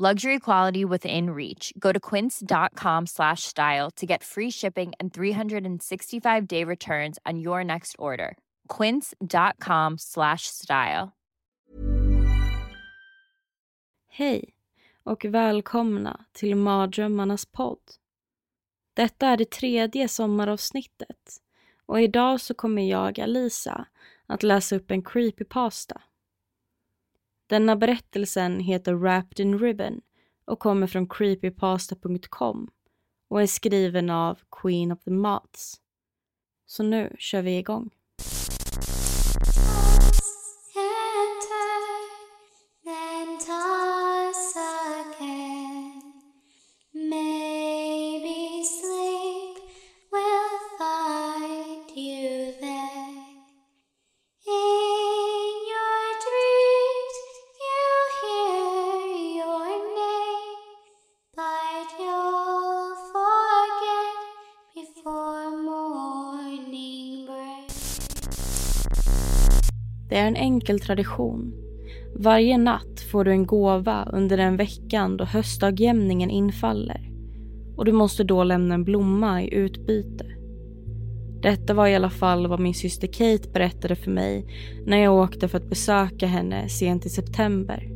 Luxury quality within reach. Go to quince.com slash style to get free shipping and 365 day returns on your next order. Quince.com slash style. Hej och välkomna till Mardrömmarnas podd. Detta är det tredje sommaravsnittet och idag så kommer jag, Alisa, att läsa upp en creepypasta. Denna berättelsen heter Wrapped in Ribbon och kommer från creepypasta.com och är skriven av Queen of the Moths. Så nu kör vi igång. Enkel tradition. Varje natt får du en gåva under den veckan då höstdagjämningen infaller och du måste då lämna en blomma i utbyte. Detta var i alla fall vad min syster Kate berättade för mig när jag åkte för att besöka henne sent i september.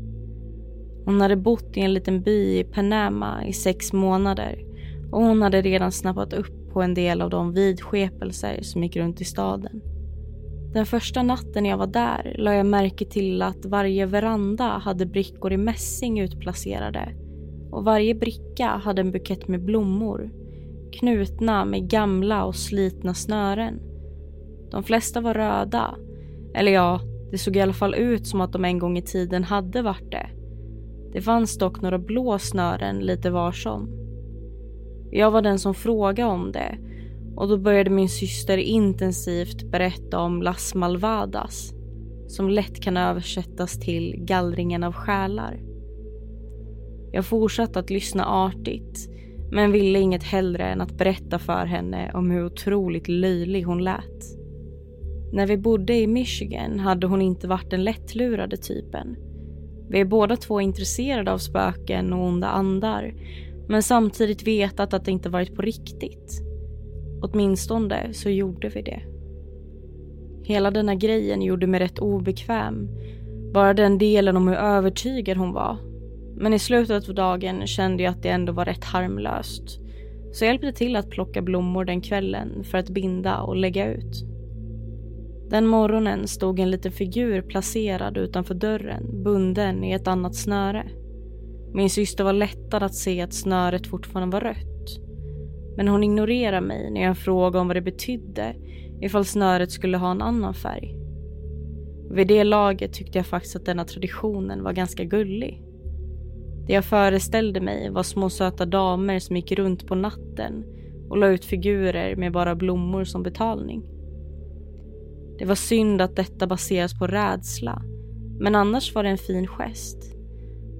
Hon hade bott i en liten by i Panama i sex månader och hon hade redan snappat upp på en del av de vidskepelser som gick runt i staden. Den första natten jag var där la jag märke till att varje veranda hade brickor i mässing utplacerade och varje bricka hade en bukett med blommor knutna med gamla och slitna snören. De flesta var röda. Eller ja, det såg i alla fall ut som att de en gång i tiden hade varit det. Det fanns dock några blå snören lite var som. Jag var den som frågade om det och då började min syster intensivt berätta om Las Malvadas som lätt kan översättas till gallringen av själar. Jag fortsatte att lyssna artigt men ville inget hellre än att berätta för henne om hur otroligt löjlig hon lät. När vi bodde i Michigan hade hon inte varit den lättlurade typen. Vi är båda två intresserade av spöken och onda andar men samtidigt vetat att det inte varit på riktigt. Åtminstone så gjorde vi det. Hela denna grejen gjorde mig rätt obekväm. Bara den delen om hur övertygad hon var. Men i slutet av dagen kände jag att det ändå var rätt harmlöst. Så jag hjälpte till att plocka blommor den kvällen för att binda och lägga ut. Den morgonen stod en liten figur placerad utanför dörren, bunden i ett annat snöre. Min syster var lättad att se att snöret fortfarande var rött. Men hon ignorerar mig när jag frågar om vad det betydde ifall snöret skulle ha en annan färg. Vid det laget tyckte jag faktiskt att denna traditionen var ganska gullig. Det jag föreställde mig var små söta damer som gick runt på natten och la ut figurer med bara blommor som betalning. Det var synd att detta baseras på rädsla, men annars var det en fin gest.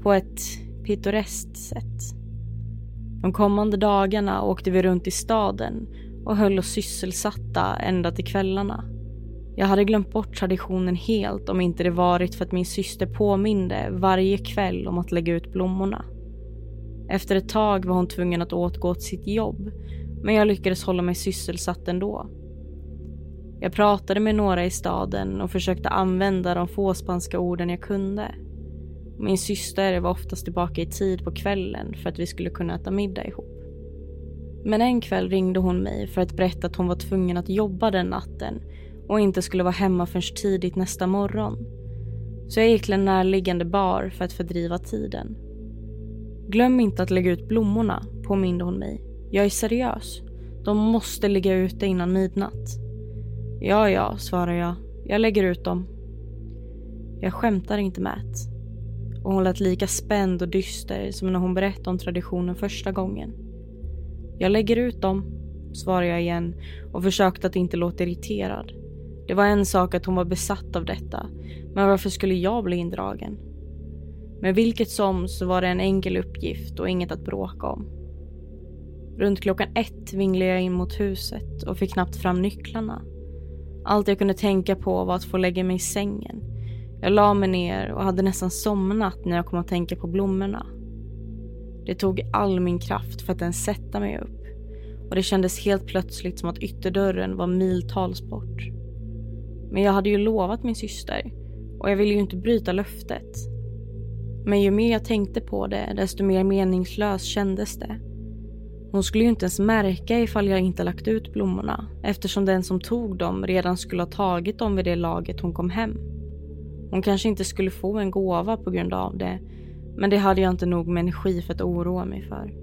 På ett pittoreskt sätt. De kommande dagarna åkte vi runt i staden och höll oss sysselsatta ända till kvällarna. Jag hade glömt bort traditionen helt om inte det varit för att min syster påminde varje kväll om att lägga ut blommorna. Efter ett tag var hon tvungen att återgå till sitt jobb men jag lyckades hålla mig sysselsatt ändå. Jag pratade med några i staden och försökte använda de få spanska orden jag kunde. Min syster var oftast tillbaka i tid på kvällen för att vi skulle kunna äta middag ihop. Men en kväll ringde hon mig för att berätta att hon var tvungen att jobba den natten och inte skulle vara hemma förrän tidigt nästa morgon. Så jag gick till en närliggande bar för att fördriva tiden. Glöm inte att lägga ut blommorna, påminde hon mig. Jag är seriös. De måste ligga ute innan midnatt. Ja, ja, svarade jag. Jag lägger ut dem. Jag skämtar inte med det. Och hon lät lika spänd och dyster som när hon berättade om traditionen första gången. Jag lägger ut dem, svarade jag igen och försökte att inte låta irriterad. Det var en sak att hon var besatt av detta, men varför skulle jag bli indragen? Men vilket som så var det en enkel uppgift och inget att bråka om. Runt klockan ett vinglade jag in mot huset och fick knappt fram nycklarna. Allt jag kunde tänka på var att få lägga mig i sängen. Jag la mig ner och hade nästan somnat när jag kom att tänka på blommorna. Det tog all min kraft för att ens sätta mig upp och det kändes helt plötsligt som att ytterdörren var miltals bort. Men jag hade ju lovat min syster och jag ville ju inte bryta löftet. Men ju mer jag tänkte på det, desto mer meningslöst kändes det. Hon skulle ju inte ens märka ifall jag inte lagt ut blommorna eftersom den som tog dem redan skulle ha tagit dem vid det laget hon kom hem. Hon kanske inte skulle få en gåva på grund av det men det hade jag inte nog med energi för att oroa mig för.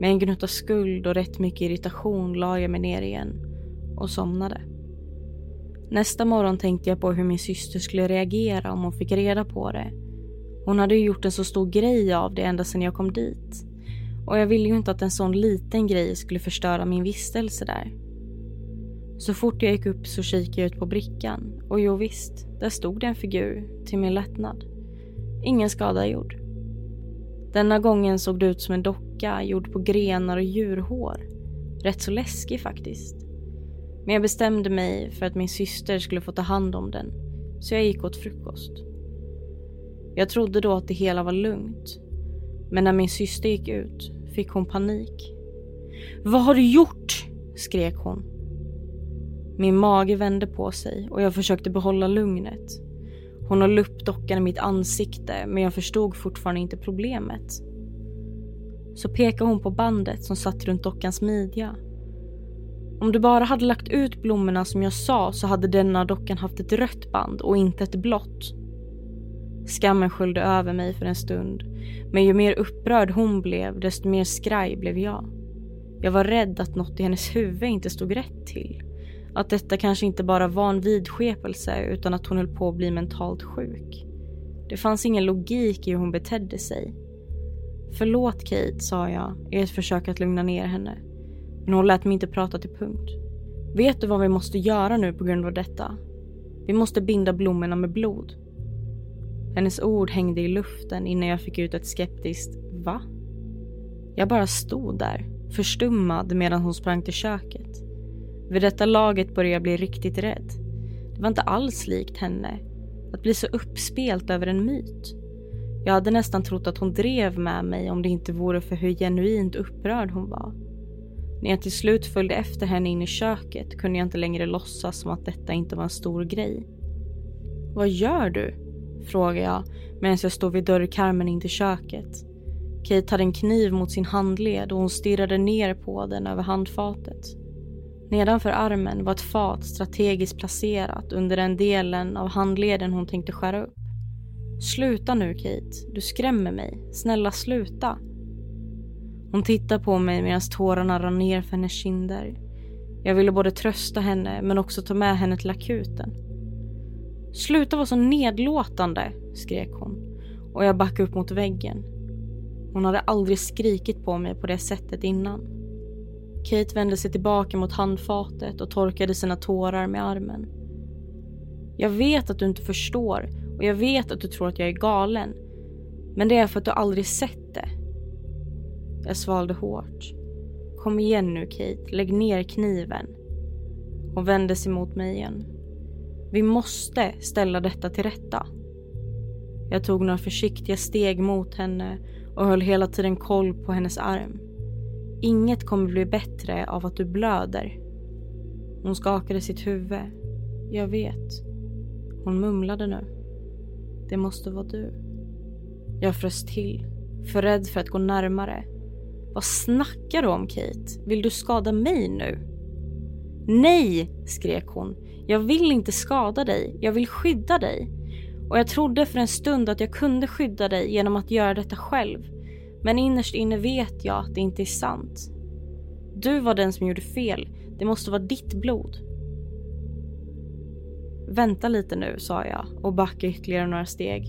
Med en gnutta skuld och rätt mycket irritation la jag mig ner igen och somnade. Nästa morgon tänkte jag på hur min syster skulle reagera om hon fick reda på det. Hon hade ju gjort en så stor grej av det ända sedan jag kom dit. Och jag ville ju inte att en sån liten grej skulle förstöra min vistelse där. Så fort jag gick upp så kikade jag ut på brickan och jo visst, där stod det en figur till min lättnad. Ingen skada gjord. Denna gången såg det ut som en docka gjord på grenar och djurhår. Rätt så läskig faktiskt. Men jag bestämde mig för att min syster skulle få ta hand om den, så jag gick åt frukost. Jag trodde då att det hela var lugnt. Men när min syster gick ut fick hon panik. Vad har du gjort? skrek hon. Min mage vände på sig och jag försökte behålla lugnet. Hon höll upp dockan i mitt ansikte men jag förstod fortfarande inte problemet. Så pekade hon på bandet som satt runt dockans midja. Om du bara hade lagt ut blommorna som jag sa så hade denna dockan haft ett rött band och inte ett blått. Skammen sköljde över mig för en stund. Men ju mer upprörd hon blev, desto mer skraj blev jag. Jag var rädd att något i hennes huvud inte stod rätt till. Att detta kanske inte bara var en vidskepelse utan att hon höll på att bli mentalt sjuk. Det fanns ingen logik i hur hon betedde sig. Förlåt Kate, sa jag i ett försök att lugna ner henne. Men hon lät mig inte prata till punkt. Vet du vad vi måste göra nu på grund av detta? Vi måste binda blommorna med blod. Hennes ord hängde i luften innan jag fick ut ett skeptiskt va? Jag bara stod där, förstummad medan hon sprang till köket. Vid detta laget började jag bli riktigt rädd. Det var inte alls likt henne. Att bli så uppspelt över en myt. Jag hade nästan trott att hon drev med mig om det inte vore för hur genuint upprörd hon var. När jag till slut följde efter henne in i köket kunde jag inte längre låtsas som att detta inte var en stor grej. Vad gör du? frågar jag medan jag står vid dörrkarmen in till köket. Kate hade en kniv mot sin handled och hon stirrade ner på den över handfatet. Nedanför armen var ett fat strategiskt placerat under den delen av handleden hon tänkte skära upp. Sluta nu Kate, du skrämmer mig. Snälla sluta. Hon tittade på mig medan tårarna rann ner för hennes kinder. Jag ville både trösta henne men också ta med henne till akuten. Sluta vara så nedlåtande, skrek hon och jag backade upp mot väggen. Hon hade aldrig skrikit på mig på det sättet innan. Kate vände sig tillbaka mot handfatet och torkade sina tårar med armen. Jag vet att du inte förstår och jag vet att du tror att jag är galen. Men det är för att du aldrig sett det. Jag svalde hårt. Kom igen nu Kate, lägg ner kniven. Hon vände sig mot mig igen. Vi måste ställa detta till rätta. Jag tog några försiktiga steg mot henne och höll hela tiden koll på hennes arm. Inget kommer bli bättre av att du blöder. Hon skakade sitt huvud. Jag vet. Hon mumlade nu. Det måste vara du. Jag frös till, för rädd för att gå närmare. Vad snackar du om Kate? Vill du skada mig nu? Nej, skrek hon. Jag vill inte skada dig. Jag vill skydda dig. Och jag trodde för en stund att jag kunde skydda dig genom att göra detta själv. Men innerst inne vet jag att det inte är sant. Du var den som gjorde fel. Det måste vara ditt blod. Vänta lite nu, sa jag och backade ytterligare några steg.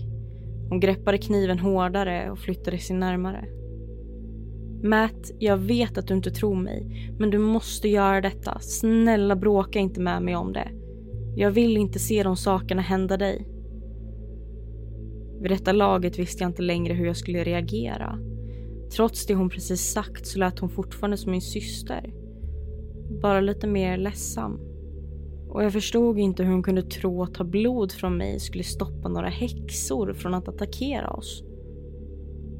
Hon greppade kniven hårdare och flyttade sig närmare. Matt, jag vet att du inte tror mig, men du måste göra detta. Snälla bråka inte med mig om det. Jag vill inte se de sakerna hända dig. Vid detta laget visste jag inte längre hur jag skulle reagera. Trots det hon precis sagt så lät hon fortfarande som min syster. Bara lite mer ledsam. Och jag förstod inte hur hon kunde tro att ta blod från mig skulle stoppa några häxor från att attackera oss.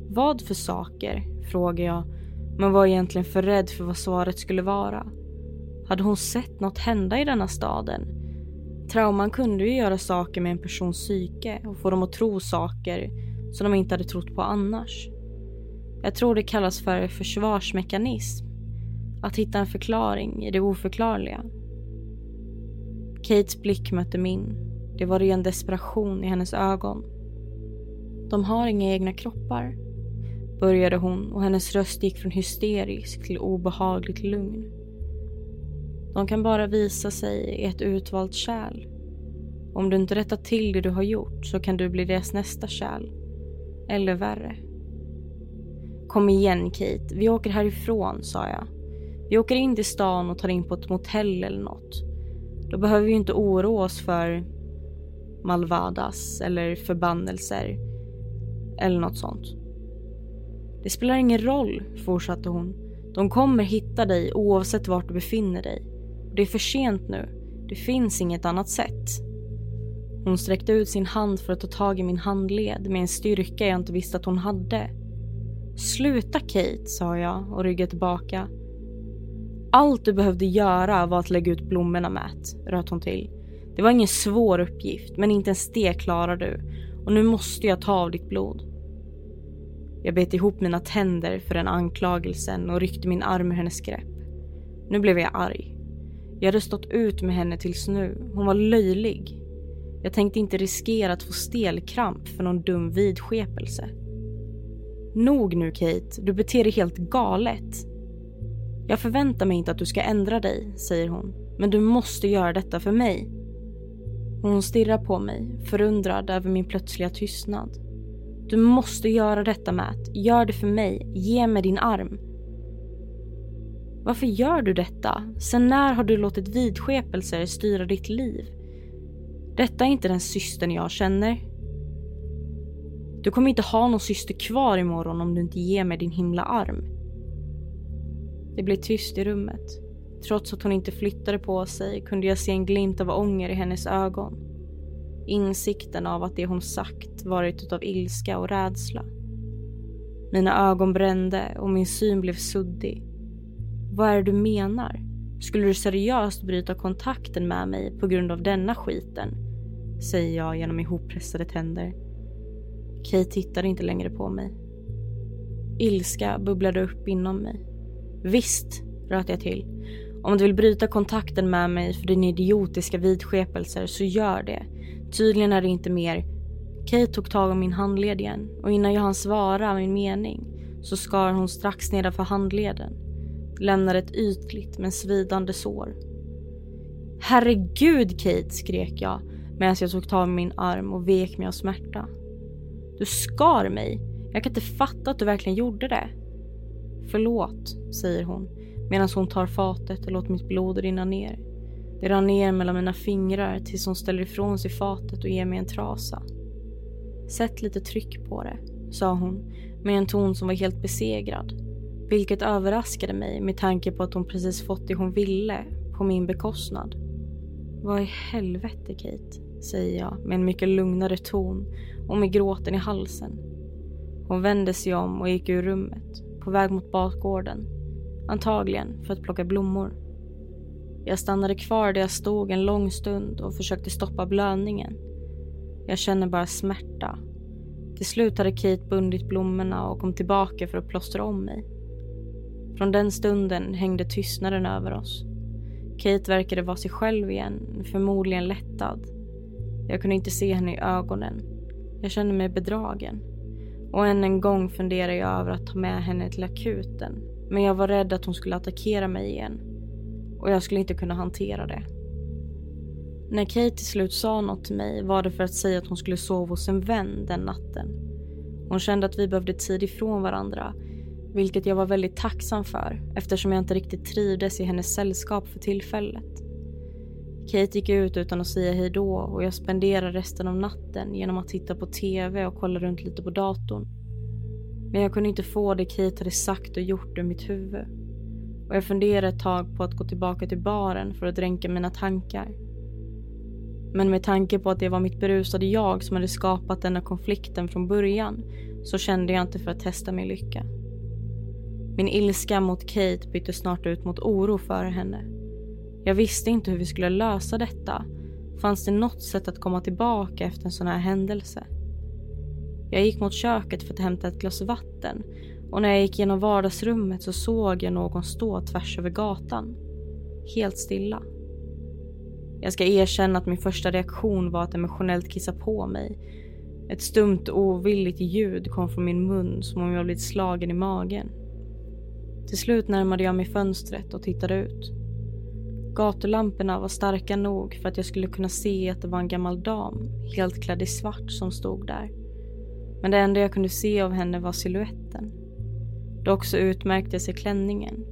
Vad för saker? frågade jag, men var egentligen för rädd för vad svaret skulle vara. Hade hon sett något hända i denna staden? Trauman kunde ju göra saker med en persons psyke och få dem att tro saker som de inte hade trott på annars. Jag tror det kallas för försvarsmekanism. Att hitta en förklaring i det oförklarliga. Kates blick mötte min. Det var ren desperation i hennes ögon. De har inga egna kroppar, började hon och hennes röst gick från hysterisk till obehagligt lugn. De kan bara visa sig i ett utvalt kärl. Om du inte rättar till det du har gjort så kan du bli deras nästa kärl. Eller värre. Kom igen Kate, vi åker härifrån, sa jag. Vi åker in till stan och tar in på ett motell eller något. Då behöver vi inte oroa oss för malvadas eller förbannelser eller något sånt. Det spelar ingen roll, fortsatte hon. De kommer hitta dig oavsett vart du befinner dig. Det är för sent nu. Det finns inget annat sätt. Hon sträckte ut sin hand för att ta tag i min handled med en styrka jag inte visste att hon hade. Sluta Kate, sa jag och ryggade tillbaka. Allt du behövde göra var att lägga ut blommorna Matt, röt hon till. Det var ingen svår uppgift, men inte ens det klarar du. Och nu måste jag ta av ditt blod. Jag bet ihop mina tänder för den anklagelsen och ryckte min arm ur hennes grepp. Nu blev jag arg. Jag hade stått ut med henne tills nu. Hon var löjlig. Jag tänkte inte riskera att få stelkramp för någon dum vidskepelse. Nog nu Kate, du beter dig helt galet. Jag förväntar mig inte att du ska ändra dig, säger hon. Men du måste göra detta för mig. Hon stirrar på mig, förundrad över min plötsliga tystnad. Du måste göra detta Matt. Gör det för mig. Ge mig din arm. Varför gör du detta? Sen när har du låtit vidskepelser styra ditt liv? Detta är inte den systern jag känner. Du kommer inte ha någon syster kvar imorgon om du inte ger mig din himla arm. Det blev tyst i rummet. Trots att hon inte flyttade på sig kunde jag se en glimt av ånger i hennes ögon. Insikten av att det hon sagt varit utav ilska och rädsla. Mina ögon brände och min syn blev suddig. Vad är det du menar? Skulle du seriöst bryta kontakten med mig på grund av denna skiten? Säger jag genom ihoppressade tänder. Kate tittade inte längre på mig. Ilska bubblade upp inom mig. Visst, röt jag till. Om du vill bryta kontakten med mig för dina idiotiska vidskepelser så gör det. Tydligen är det inte mer. Kate tog tag om min handled igen och innan jag hann svara min mening så skar hon strax nedanför handleden. Lämnade ett ytligt men svidande sår. Herregud Kate, skrek jag medan jag tog tag i min arm och vek mig av smärta. Du skar mig. Jag kan inte fatta att du verkligen gjorde det. Förlåt, säger hon medan hon tar fatet och låter mitt blod rinna ner. Det rann ner mellan mina fingrar tills hon ställer ifrån sig fatet och ger mig en trasa. Sätt lite tryck på det, sa hon med en ton som var helt besegrad. Vilket överraskade mig med tanke på att hon precis fått det hon ville på min bekostnad. Vad i helvete Kate, säger jag med en mycket lugnare ton och med gråten i halsen. Hon vände sig om och gick ur rummet, på väg mot bakgården. Antagligen för att plocka blommor. Jag stannade kvar där jag stod en lång stund och försökte stoppa blödningen. Jag känner bara smärta. Till slut hade Kate bundit blommorna och kom tillbaka för att plåstra om mig. Från den stunden hängde tystnaden över oss. Kate verkade vara sig själv igen, förmodligen lättad. Jag kunde inte se henne i ögonen. Jag kände mig bedragen. Och än en gång funderade jag över att ta med henne till akuten. Men jag var rädd att hon skulle attackera mig igen. Och jag skulle inte kunna hantera det. När Kate till slut sa något till mig var det för att säga att hon skulle sova hos en vän den natten. Hon kände att vi behövde tid ifrån varandra vilket jag var väldigt tacksam för eftersom jag inte riktigt trivdes i hennes sällskap för tillfället. Kate gick ut utan att säga hejdå och jag spenderade resten av natten genom att titta på TV och kolla runt lite på datorn. Men jag kunde inte få det Kate hade sagt och gjort ur mitt huvud. Och jag funderade ett tag på att gå tillbaka till baren för att dränka mina tankar. Men med tanke på att det var mitt berusade jag som hade skapat denna konflikten från början så kände jag inte för att testa min lycka. Min ilska mot Kate bytte snart ut mot oro för henne. Jag visste inte hur vi skulle lösa detta. Fanns det något sätt att komma tillbaka efter en sån här händelse? Jag gick mot köket för att hämta ett glas vatten och när jag gick genom vardagsrummet så såg jag någon stå tvärs över gatan. Helt stilla. Jag ska erkänna att min första reaktion var att emotionellt kissa på mig. Ett stumt ovilligt ljud kom från min mun som om jag blivit slagen i magen. Till slut närmade jag mig fönstret och tittade ut. Gatulamporna var starka nog för att jag skulle kunna se att det var en gammal dam, helt klädd i svart, som stod där. Men det enda jag kunde se av henne var siluetten. Dock så utmärkte sig klänningen.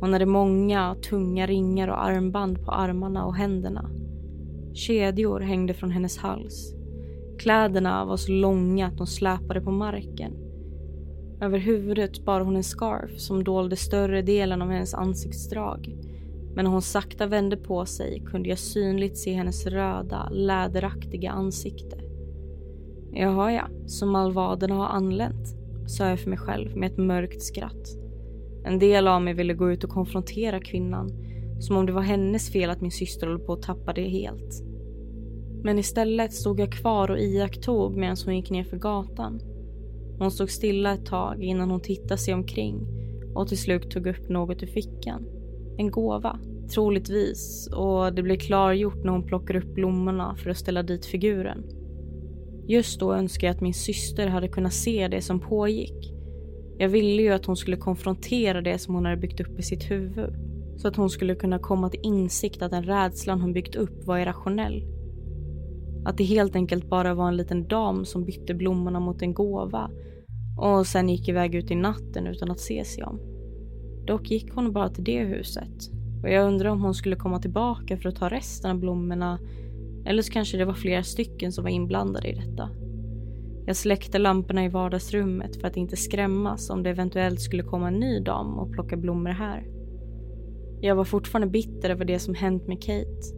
Hon hade många tunga ringar och armband på armarna och händerna. Kedjor hängde från hennes hals. Kläderna var så långa att de släpade på marken. Över huvudet bar hon en scarf som dolde större delen av hennes ansiktsdrag. Men när hon sakta vände på sig kunde jag synligt se hennes röda, läderaktiga ansikte. Jaha ja, så malvaderna har anlänt, sa jag för mig själv med ett mörkt skratt. En del av mig ville gå ut och konfrontera kvinnan, som om det var hennes fel att min syster höll på att tappa det helt. Men istället stod jag kvar och iakttog medan hon gick ner för gatan. Hon stod stilla ett tag innan hon tittade sig omkring och till slut tog upp något ur fickan. En gåva, troligtvis, och det blir klargjort när hon plockar upp blommorna för att ställa dit figuren. Just då önskade jag att min syster hade kunnat se det som pågick. Jag ville ju att hon skulle konfrontera det som hon hade byggt upp i sitt huvud. Så att hon skulle kunna komma till insikt att den rädslan hon byggt upp var irrationell. Att det helt enkelt bara var en liten dam som bytte blommorna mot en gåva och sen gick iväg ut i natten utan att se sig om. Dock gick hon bara till det huset och jag undrar om hon skulle komma tillbaka för att ta resten av blommorna eller så kanske det var flera stycken som var inblandade i detta. Jag släckte lamporna i vardagsrummet för att inte skrämmas om det eventuellt skulle komma en ny dam och plocka blommor här. Jag var fortfarande bitter över det som hänt med Kate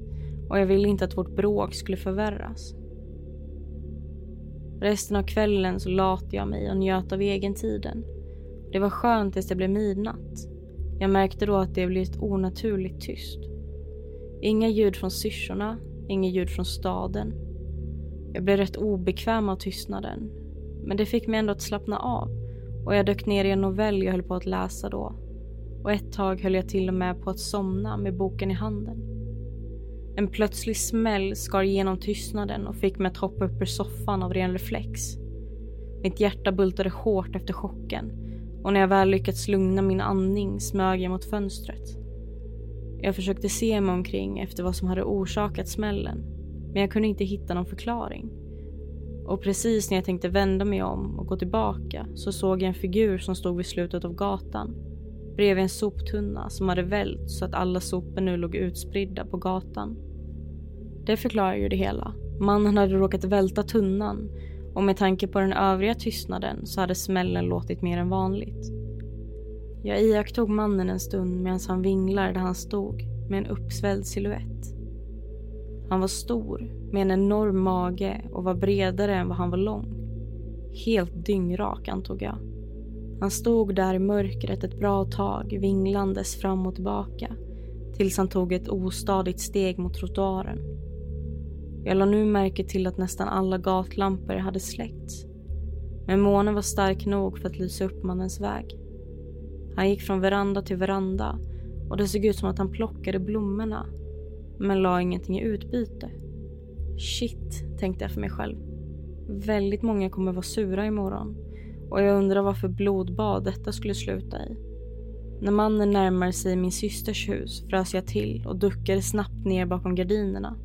och jag ville inte att vårt bråk skulle förvärras. Resten av kvällen så latade jag mig och njöt av egentiden. Det var skönt tills det blev midnatt. Jag märkte då att det blivit onaturligt tyst. Inga ljud från syrsorna, inga ljud från staden. Jag blev rätt obekväm av tystnaden. Men det fick mig ändå att slappna av och jag dök ner i en novell jag höll på att läsa då. Och ett tag höll jag till och med på att somna med boken i handen. En plötslig smäll skar igenom tystnaden och fick mig att hoppa upp ur soffan av ren reflex. Mitt hjärta bultade hårt efter chocken och när jag väl lyckats lugna min andning smög jag mot fönstret. Jag försökte se mig omkring efter vad som hade orsakat smällen, men jag kunde inte hitta någon förklaring. Och precis när jag tänkte vända mig om och gå tillbaka så såg jag en figur som stod vid slutet av gatan bredvid en soptunna som hade vält så att alla sopor nu låg utspridda på gatan. Det förklarar ju det hela. Mannen hade råkat välta tunnan och med tanke på den övriga tystnaden så hade smällen låtit mer än vanligt. Jag iakttog mannen en stund medan han vinglade där han stod med en uppsvälld siluett. Han var stor med en enorm mage och var bredare än vad han var lång. Helt dyngrak antog jag. Han stod där i mörkret ett bra tag vinglandes fram och tillbaka tills han tog ett ostadigt steg mot trottoaren. Jag lade nu märke till att nästan alla gatlampor hade släckts. Men månen var stark nog för att lysa upp mannens väg. Han gick från veranda till veranda och det såg ut som att han plockade blommorna men la ingenting i utbyte. Shit, tänkte jag för mig själv. Väldigt många kommer vara sura imorgon och jag undrar varför blodbad detta skulle sluta i. När mannen närmade sig min systers hus frös jag till och duckade snabbt ner bakom gardinerna.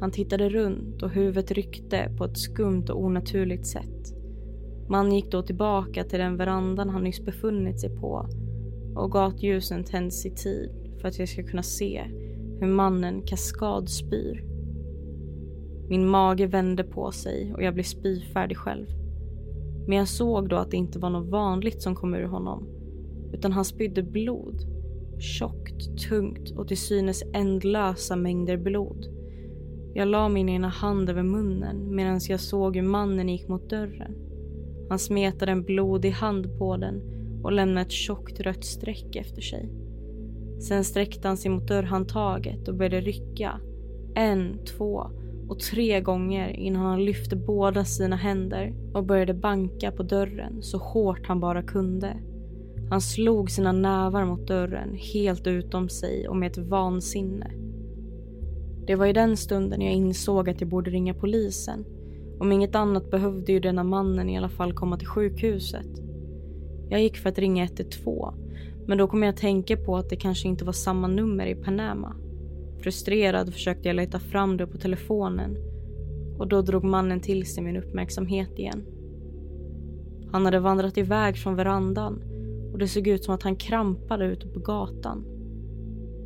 Han tittade runt och huvudet ryckte på ett skumt och onaturligt sätt. Mannen gick då tillbaka till den verandan han nyss befunnit sig på och gatljusen tänds i tid för att jag ska kunna se hur mannen kaskadspyr. Min mage vände på sig och jag blev spyfärdig själv. Men jag såg då att det inte var något vanligt som kom ur honom utan han spydde blod. Tjockt, tungt och till synes ändlösa mängder blod. Jag la min ena hand över munnen medan jag såg hur mannen gick mot dörren. Han smetade en blodig hand på den och lämnade ett tjockt rött streck efter sig. Sen sträckte han sig mot dörrhandtaget och började rycka. En, två och tre gånger innan han lyfte båda sina händer och började banka på dörren så hårt han bara kunde. Han slog sina nävar mot dörren helt utom sig och med ett vansinne. Det var i den stunden jag insåg att jag borde ringa polisen. Om inget annat behövde ju denna mannen i alla fall komma till sjukhuset. Jag gick för att ringa 112 men då kom jag att tänka på att det kanske inte var samma nummer i Panama. Frustrerad försökte jag leta fram det på telefonen och då drog mannen till sig min uppmärksamhet igen. Han hade vandrat iväg från verandan och det såg ut som att han krampade ute på gatan.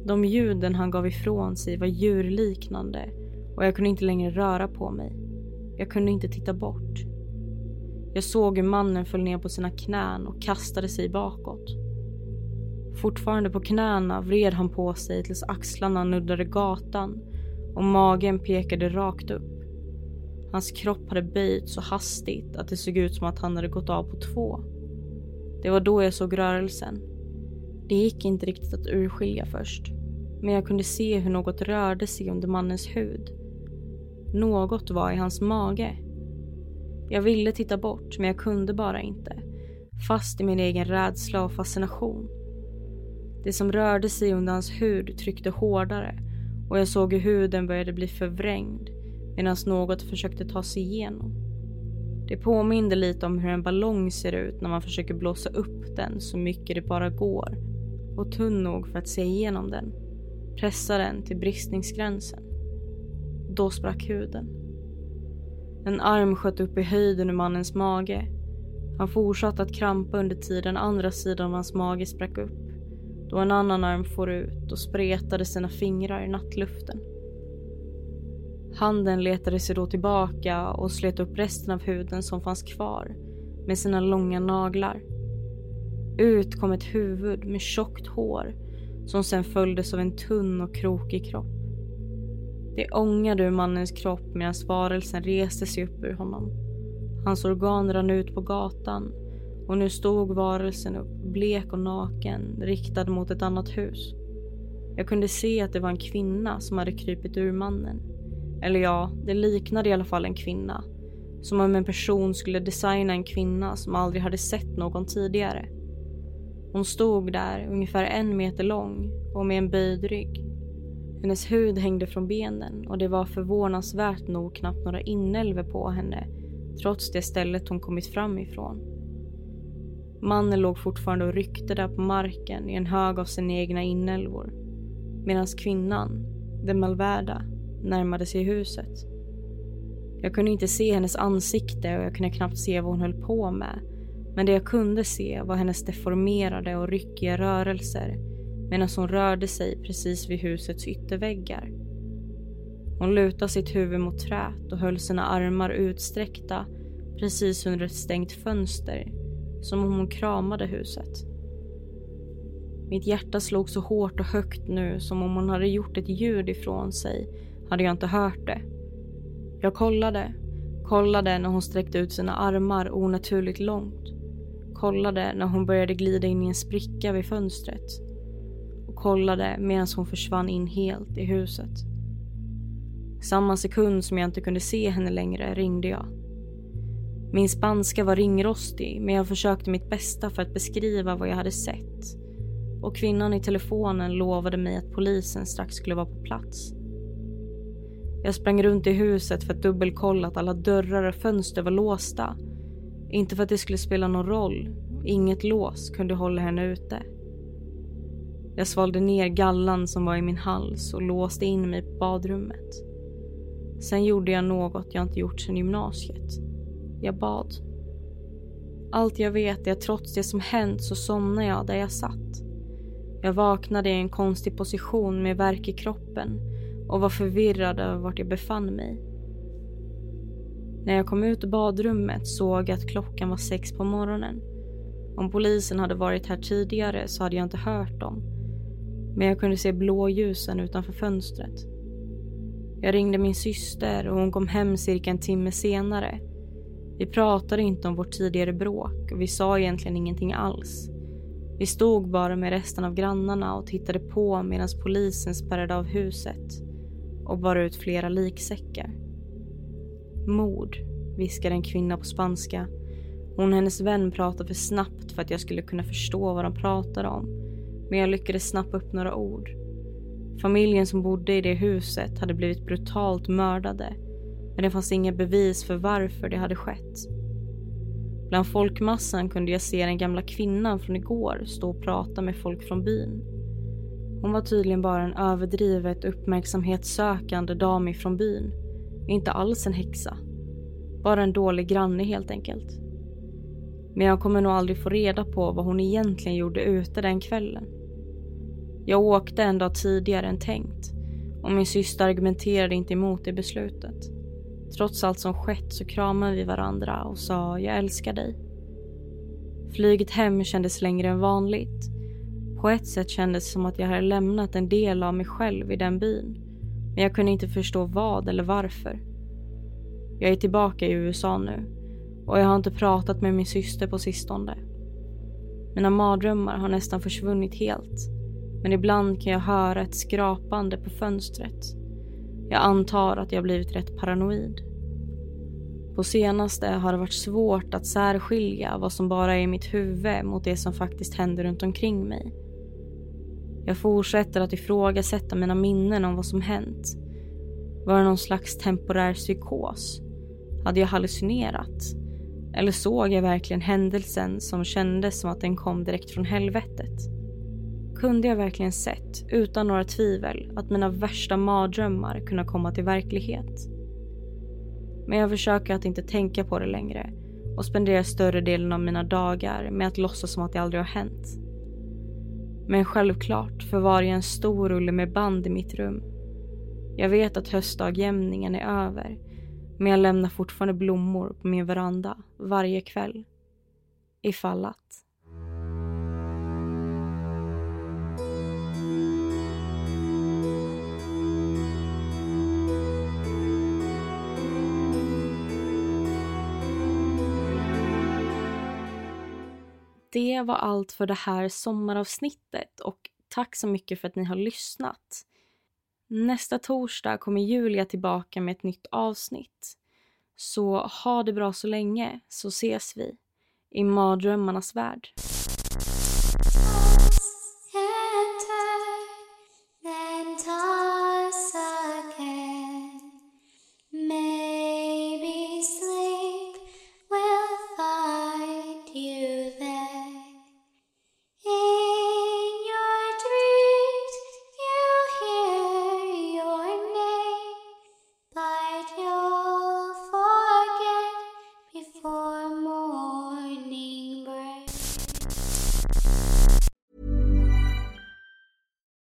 De ljuden han gav ifrån sig var djurliknande och jag kunde inte längre röra på mig. Jag kunde inte titta bort. Jag såg hur mannen föll ner på sina knän och kastade sig bakåt. Fortfarande på knäna vred han på sig tills axlarna nuddade gatan och magen pekade rakt upp. Hans kropp hade böjt så hastigt att det såg ut som att han hade gått av på två. Det var då jag såg rörelsen. Det gick inte riktigt att urskilja först, men jag kunde se hur något rörde sig under mannens hud. Något var i hans mage. Jag ville titta bort, men jag kunde bara inte. Fast i min egen rädsla och fascination. Det som rörde sig under hans hud tryckte hårdare och jag såg hur huden började bli förvrängd medan något försökte ta sig igenom. Det påminde lite om hur en ballong ser ut när man försöker blåsa upp den så mycket det bara går och tunn nog för att se igenom den. Pressa den till bristningsgränsen. Då sprack huden. En arm sköt upp i höjden ur mannens mage. Han fortsatte att krampa under tiden andra sidan av hans mage sprack upp då en annan arm for ut och spretade sina fingrar i nattluften. Handen letade sig då tillbaka och slet upp resten av huden som fanns kvar med sina långa naglar. Ut kom ett huvud med tjockt hår som sen följdes av en tunn och krokig kropp. Det ångade ur mannens kropp medan varelsen reste sig upp ur honom. Hans organ rann ut på gatan och nu stod varelsen upp, blek och naken, riktad mot ett annat hus. Jag kunde se att det var en kvinna som hade krypit ur mannen. Eller ja, det liknade i alla fall en kvinna. Som om en person skulle designa en kvinna som aldrig hade sett någon tidigare. Hon stod där, ungefär en meter lång och med en böjd rygg. Hennes hud hängde från benen och det var förvånansvärt nog knappt några inälvor på henne trots det stället hon kommit fram ifrån. Mannen låg fortfarande och ryckte där på marken i en hög av sina egna inälvor. Medan kvinnan, den malvärda, närmade sig huset. Jag kunde inte se hennes ansikte och jag kunde knappt se vad hon höll på med. Men det jag kunde se var hennes deformerade och ryckiga rörelser medan hon rörde sig precis vid husets ytterväggar. Hon lutade sitt huvud mot trät och höll sina armar utsträckta precis under ett stängt fönster som om hon kramade huset. Mitt hjärta slog så hårt och högt nu som om hon hade gjort ett ljud ifrån sig hade jag inte hört det. Jag kollade, kollade när hon sträckte ut sina armar onaturligt långt. Kollade när hon började glida in i en spricka vid fönstret. Och kollade medan hon försvann in helt i huset. Samma sekund som jag inte kunde se henne längre ringde jag. Min spanska var ringrostig men jag försökte mitt bästa för att beskriva vad jag hade sett. Och kvinnan i telefonen lovade mig att polisen strax skulle vara på plats. Jag sprang runt i huset för att dubbelkolla att alla dörrar och fönster var låsta. Inte för att det skulle spela någon roll. Inget lås kunde hålla henne ute. Jag svalde ner gallan som var i min hals och låste in mig på badrummet. Sen gjorde jag något jag inte gjort sedan gymnasiet. Jag bad. Allt jag vet är att trots det som hänt så somnade jag där jag satt. Jag vaknade i en konstig position med värk i kroppen och var förvirrad över vart jag befann mig. När jag kom ut ur badrummet såg jag att klockan var sex på morgonen. Om polisen hade varit här tidigare så hade jag inte hört dem. Men jag kunde se blåljusen utanför fönstret. Jag ringde min syster och hon kom hem cirka en timme senare. Vi pratade inte om vårt tidigare bråk och vi sa egentligen ingenting alls. Vi stod bara med resten av grannarna och tittade på medan polisen spärrade av huset och bar ut flera liksäckar. Mord, viskade en kvinna på spanska. Hon och hennes vän pratade för snabbt för att jag skulle kunna förstå vad de pratade om. Men jag lyckades snappa upp några ord. Familjen som bodde i det huset hade blivit brutalt mördade. Men det fanns inga bevis för varför det hade skett. Bland folkmassan kunde jag se den gamla kvinnan från igår stå och prata med folk från byn. Hon var tydligen bara en överdrivet uppmärksamhetssökande dam ifrån byn. Inte alls en häxa. Bara en dålig granne helt enkelt. Men jag kommer nog aldrig få reda på vad hon egentligen gjorde ute den kvällen. Jag åkte en dag tidigare än tänkt och min syster argumenterade inte emot det beslutet. Trots allt som skett så kramade vi varandra och sa jag älskar dig. Flyget hem kändes längre än vanligt. På ett sätt kändes det som att jag hade lämnat en del av mig själv i den byn. Men jag kunde inte förstå vad eller varför. Jag är tillbaka i USA nu och jag har inte pratat med min syster på sistone. Mina mardrömmar har nästan försvunnit helt. Men ibland kan jag höra ett skrapande på fönstret. Jag antar att jag blivit rätt paranoid. På senaste har det varit svårt att särskilja vad som bara är i mitt huvud mot det som faktiskt händer runt omkring mig. Jag fortsätter att ifrågasätta mina minnen om vad som hänt. Var det någon slags temporär psykos? Hade jag hallucinerat? Eller såg jag verkligen händelsen som kändes som att den kom direkt från helvetet? Kunde jag verkligen sett, utan några tvivel, att mina värsta mardrömmar kunde komma till verklighet? Men jag försöker att inte tänka på det längre och spenderar större delen av mina dagar med att låtsas som att det aldrig har hänt. Men självklart förvarar jag en stor rulle med band i mitt rum. Jag vet att höstdagjämningen är över men jag lämnar fortfarande blommor på min veranda varje kväll. Ifall att. Det var allt för det här sommaravsnittet och tack så mycket för att ni har lyssnat. Nästa torsdag kommer Julia tillbaka med ett nytt avsnitt. Så ha det bra så länge, så ses vi i mardrömmarnas värld.